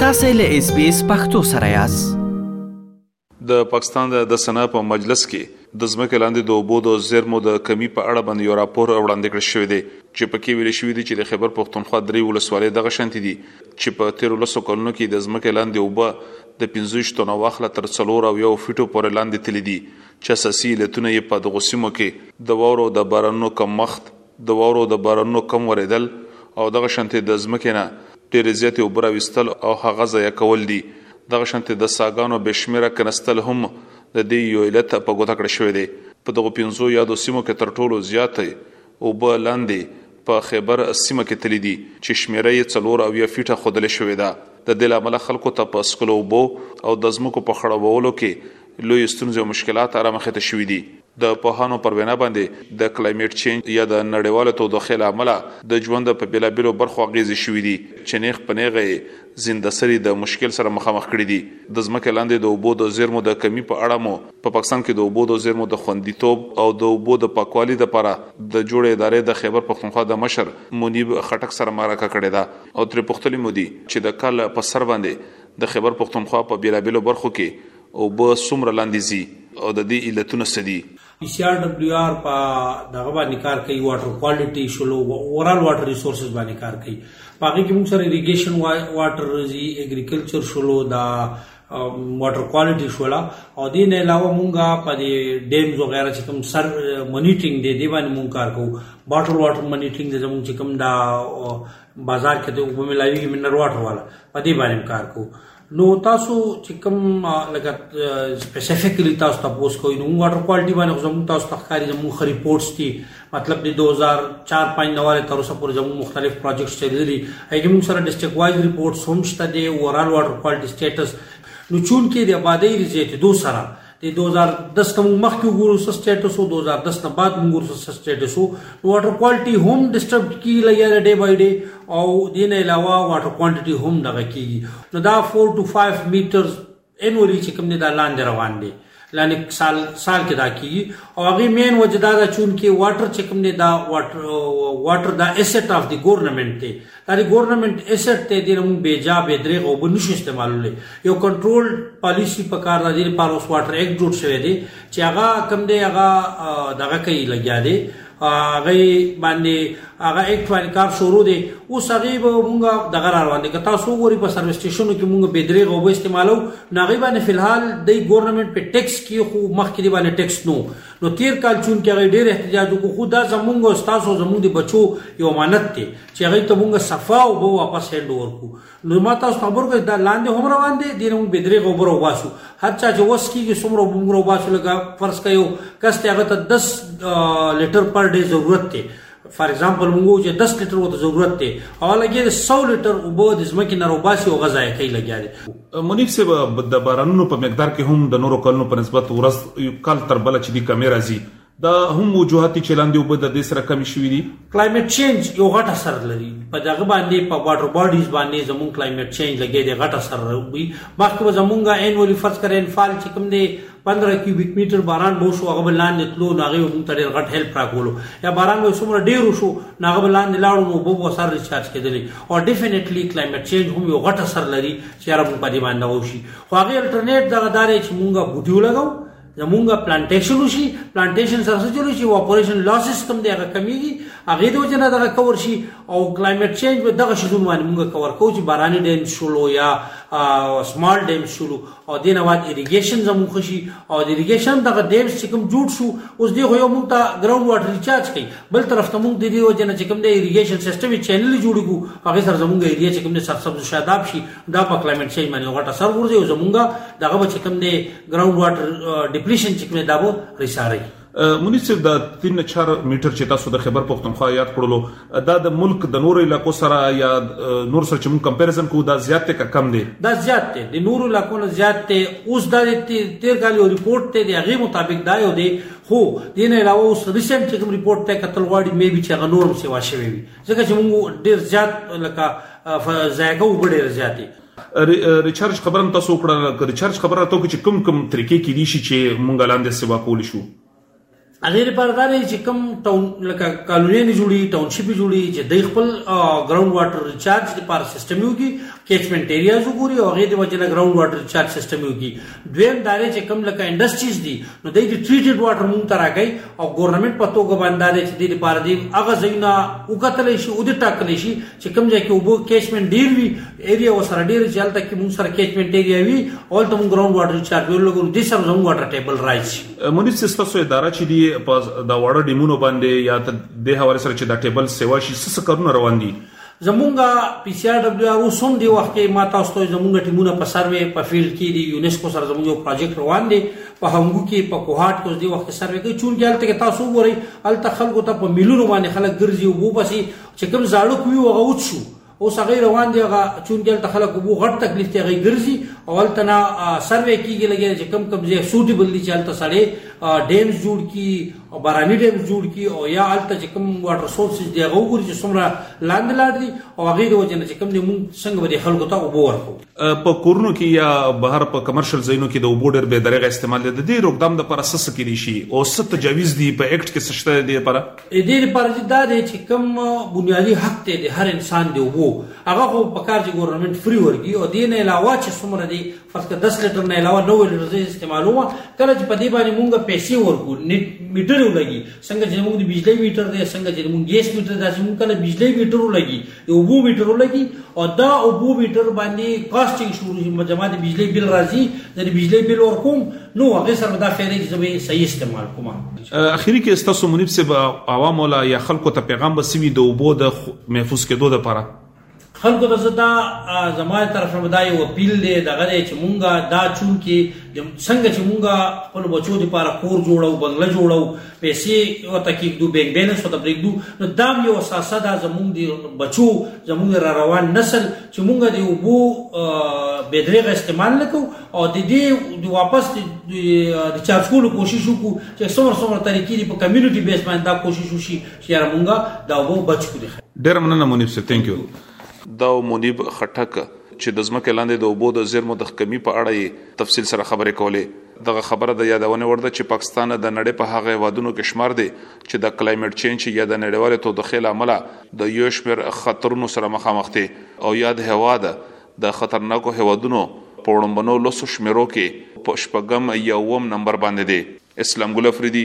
تاسو له اس بي اس پختو سره یاست د پاکستان د سنا په مجلس کې د ځمکې لاندې د اوبو د زیرمو د کمی په اړه باندې یو راپور وړاندې کړ شوې دي چې پکې ویل شوې دي چې د خیبر پښتونخوا درې ولسوالۍ دغه شانتي دي چې په تیر لسو کلونو کې د ځمکې لاندې اوبه د 15 تنو واخله تر څلور او یو فیټو پورې لاندې تللي دي چې اساسي علتونه یې په دغو سیمو کې د وورو د بارانونو کمښت د واورو د بارانونو کم ورېدل او دغه شانتې د ځمکې نه ډېرې زیاتې اوبه راویستل او هغه ضایع کول دي. دغه شانتې د څاګانو بې شمېره کنستل هم د دې یو علت په ګوته کړی شوی دی. په دغو پنځو یادو سیمو کې تر ټولو زیاتې اوبه لاندې په خېبر سیمه کې تللي دي چې شمېره یې څلور اویا فیټه ښودل شوې ده. د دې له امله خلکو ته په څښلو اوبو او د ځمکو په خړوبولو کې لویې ستونزې او مشکلات رامخې ته شوي دي. د پوهانو پر وینا باندې د کلایمېټ چېنج یا د نړیوالې تودوخې له امله د ژوند په بېلابېلو برخو اغېزې شوې دي چې نېغ په نېغه یې زنده سري د مشکل سره مخامخ کړي دي. د ځمکې لاندې د اوبو د زېرمو د کمي په اړه مو په پاکستان کې د اوبو د زېرمو د خوندیتوب او د اوبو د پاکوالي لپاره د جوړې ادارې د خېبر پښتونخوا د مشر منیب خټک سره مرکه کړې ده او ترې پوښتلي مو دي چې د کال په سر باندې د خېبر پښتونخوا په بېلابېلو برخو کې اوبه څومره لاندې ځي او د دې علتونه څه دي؟ پي سي آر ډبلیو آر په دغه باندې کار کوي واټر کوالټي شلو اورال واټر ریسورسز باندې کار کوي په هغه کې موږ سره ایریګیشن واټر راځي اګریکلچر شلو دا واټر کوالټي شولا او دې نه علاوه مونږه په دې ډیمز وغیرہ چې کوم سر مانیټرینګ دی دی باندې مونږ کار کوو باټل واټر مانیټرینګ د زموږ چې کوم دا بازار کې د وبملاوی منر واټر والا په دې باندې کار کوو نو تاسو چې کوم لکه سپیسیفیکلی تاسو تاسو کوی نو واټر کوالټي باندې زموږ تاسو تخکاری زموږ خري پورټس دي مطلب د 2004 5 نواله تر اوسه پورې زموږ مختلف پروجیکټس چلیدلي هغه موږ سره ډیسټریکټ وایز ریپورټس هم شته دي اورال واټر کوالټي سټیټس نو چون کې د آبادی زیاتېدو سره د 2010 کوم مخکې وګورو څه سټیټس او 2010 نه بعد موږ ورسره څه سټیټس وو نو واټر کوالټي هم ډیسټرب کیږي لګیا ده ډې بای ډې او دین علاوه واټر کوانټیټي هم دغه کیږي نو دا 4 ټو 5 میټرز انوري چې کوم دی دا لاندې روان دی لاندې سال سال کې دا کیږي او هغه مین وجدا دا چون کې واټر چې کوم دی دا واټر واټر دا اسټ اف دی ګورنمنت دی دا د ګورنمنت ایسټ ته دې موږ بیجا به درې غو به نشو استعمالولې یو کنټرول پالیسی په کار راځي د پاروس واټر ایکټ جوړ شوی دی چې هغه کم دی هغه دغه کوي لګیا دی هغه باندې هغه ایکټ باندې کار شروع دی اوس هغه به موږ دغه روان دي که تاسو وګورئ په سرویس سټیشنو کې موږ به درې غو به استعمالو ناغي باندې فلحال د ګورنمنت په ټیکس کې خو مخکې باندې ټیکس نو نو تیر کال چون کې هغه ډیر احتجاج وکړو خو دا زمونږ او تاسو زمونږ د بچو یو امانت دی چې هغه ته مونږ صفا او به واپس هند ورکو نو ما تاسو خبر کړئ دا لاندې هم روان دي دین مونږ بدري غوبر او واسو هر چا چې وس کیږي څومره مونږ رو واسو لګا فرض کيو کس ته هغه ته 10 لیټر پر ډے ضرورت دی فار ایگزامپل موږ وو چې 10 لیټر وته ضرورت دی او لګي 100 لیټر وبو د زمکه نه روباسي او غذای کوي لګیا دي منیب صاحب د بارانونو په مقدار کې هم د نورو کلونو په نسبت ورس یو کال تر بل چې دی کمی راځي دا هم وجوهاتي چلاندې وبد د سره کم شوې دي کلایمټ چینج یو غټ اثر لري په دغه باندې په واټر باډیز باندې زمون کلایمټ چینج لګي دی غټ اثر وي مخکې زمونږه انولي فرض کړئ انفال چې کوم دی 15 کیوبیک میټر باران به شو هغه لاندې تلو نو هغه موږ ته ډېر غټ هیلپ راکولو یا باران به څومره ډېر شو نو هغه لاندې لاړو نو به به سر ریچارج کېدلی او ډیفینیټلی کلایمټ چینج هم یو غټ اثر لري چې هر موږ په دې باندې وشي خو هغه الټرنیټ دغه دار چې موږ بوټي ولګو زمونږ پلانټیشن وشي پلانټیشن سره څه جوړ شي واپوریشن لاسز کم دی هغه کمیږي هغه د وجنه دغه کور شي او کلایمټ چینج به دغه شیزون باندې موږ کور کوو چې باراني ډیم شولو یا سمال ډیم شولو او دینه واد ایریګیشن زموږ خوشي او د ایریګیشن دغه ډیمز چې کوم جوړ شو اوس دی خو یو موږ ته ګراوند واټر ریچارج کوي بل طرف ته موږ د دې وجه نه چې کوم د ایریګیشن سیستم چینل جوړ کو هغه سره زموږ ایریا چې کوم د سرسبز شاداب شي دا په کلایمټ چینج باندې غټه سر ورځي او زموږ دغه چې کوم د ګراوند واټر ډیپلیشن چې کوم دا به ریساري مونږ چې دا 3 4 میټر چې تاسو د خبر پښتونخوا یاد کړلو دا د ملک د نورو علاقو سره یا نور سره چې مونږ کمپیریزن کوو دا زیات ته کم دی دا زیات دی د نورو علاقو نه زیات دی اوس دا د تیر کال یو ریپورت ته دی هغه مطابق دا یو دی خو دین علاوه اوس ریسنت چې کوم ریپورت ته کتل غواړي مې به چې هغه نور سیوا شوی وي ځکه چې مونږ ډیر زیات لکه ځایګه وګړي زیاتې ریچارج خبره هم تاسو وکړه ریچارج خبره راته وکړي چې کم کم طریقې کې دي شي چې مونږ لاندې سیوا کول شو هغه لپاره دا دی چې کم ټاون لکه کالونی نه جوړي ټاونشپ جوړي چې د خپل ګراوند واټر ریچارج لپاره سیستم یو کی کیچمنټ ایریاز وګوري او هغه د وجه نه ګراوند واټر ریچارج سیستم یو کی دویم دا دی چې کم لکه انډستریز دي نو د ټریټډ واټر مون تراګي او ګورنمنت په توګه باندې چې د لپاره دی هغه زینا وکتل شي او د ټاکل شي چې کوم ځای کې اوبو کیچمنټ ډیر وي ایریا وسره ډیر چې هلته کې موږ سره کیچمنټ ایریا وي او هلته موږ ګراوند واټر چارج ولګو دې سره زموږ واټر ټیبل راځي منیب سي ستاسو اداره چې دی په دا وړه ډیمونو باندې یا د حواله سره چې دا ټیبل سیوا شي څه کارونه روان دي زمونږه پی سی آر ډبلیو آر اوس هم دی وخت کې ما تاسو ته زمونږه ټیمونه په سروې په فیلډ کې دی یونیسکو سره زمونږ یو پروجیکټ روان دی په هنګو کې په کوهاټ کې دی وخت سروې کې چون کې هلته تاسو وګورئ هلته خلکو ته په میلیونو باندې خلک ګرځي او وبسي چې کوم زاړه کوي هغه وچ شو اوس هغه روان دی هغه چون دلته خلک وو غټ تکلیف ته غي ګرځي او هلته نه سروې کیږي لګي چې کم کم ځای سوټي بللی چې هلته سړې ډیم جوړ کی او باراني ډیم جوړ کی او یا هلته چې کم واټر سورسز دی هغه وګوري چې څومره لاندې لاړ دي او هغه د وجه نه چې کم دی مونږ څنګه به خلکو ته وبو ورکو په کورونو کې یا بهر په کمرشل ځایونو کې د وبو ډېر به درغه استعمال دي د دې روکدام د پر اساس کې دي شي او ست تجاویز دي په اکټ کې سشته دي پر د دې لپاره چې دا دی چې کوم بنیادي حق دی د هر انسان دی وو هغه خو په کار چې ګورنمنت فری ورګي او دې نه علاوه چې څومره دی فرض کړه 10 لیټر نه علاوه نو لیټر زه استعمالوم کله چې په دې باندې مونږ پیسې ورکو میټر ولګي څنګه چې مونږ د بجلی میټر دی څنګه چې مونږ ګیس میټر داسې مونږ کله بجلی میټر ولګي د اوبو میټر ولګي او دا اوبو میټر باندې کاسټینګ شروع شي مجمع د بجلی بل راځي د بجلی بل ورکوم نو هغه سره دا خیره چې زه صحیح استعمال کوم اخیری کې تاسو منیب صاحب عوام ولا یا خلکو ته پیغام بسوي د اوبو د محفوظ کېدو لپاره خلکو ته زه دا زما طرف نه دا یو اپیل دی دغه دی چې مونږه دا چون کې څنګه چې مونږه خپل بچو لپاره کور جوړو بنگله جوړو پیسې ورته کېږدو بینک بیلنس ورته پرېږدو نو دا هم یو اثاثه ده زمونږ د بچو زمونږ را روان نسل چې مونږ د اوبو بېدرېغه استعمال نه کوو او د دې د واپس د چارج کولو کوشش وکړو چې څومره څومره طریقې دي په کمیونټي بیس باندې دا کوشش وشي چې یاره مونږ دا اوبه بچ کړو ډېره مننه منیب صاحب ثانک یو دا منیب خټک چې د ځمکې لاندې د اوبو د زیرمو د کمی په اړه یې تفصیل سره خبرې کولې دغه خبره د یادونې وړ ده چې پاکستان د نړۍ په هغه هیوادونو کې شمار دی چې د کلایمټ چینج یا د نړیوالې تودوخې له امله د یو شمېر خطرونو سره مخامخ دی او یاد هیواد د خطرناکو هیوادونو په وړومبنو لسو شمېرو کې په شپږم یا اووم نمبر باندې دی. اسلام ګل افریدي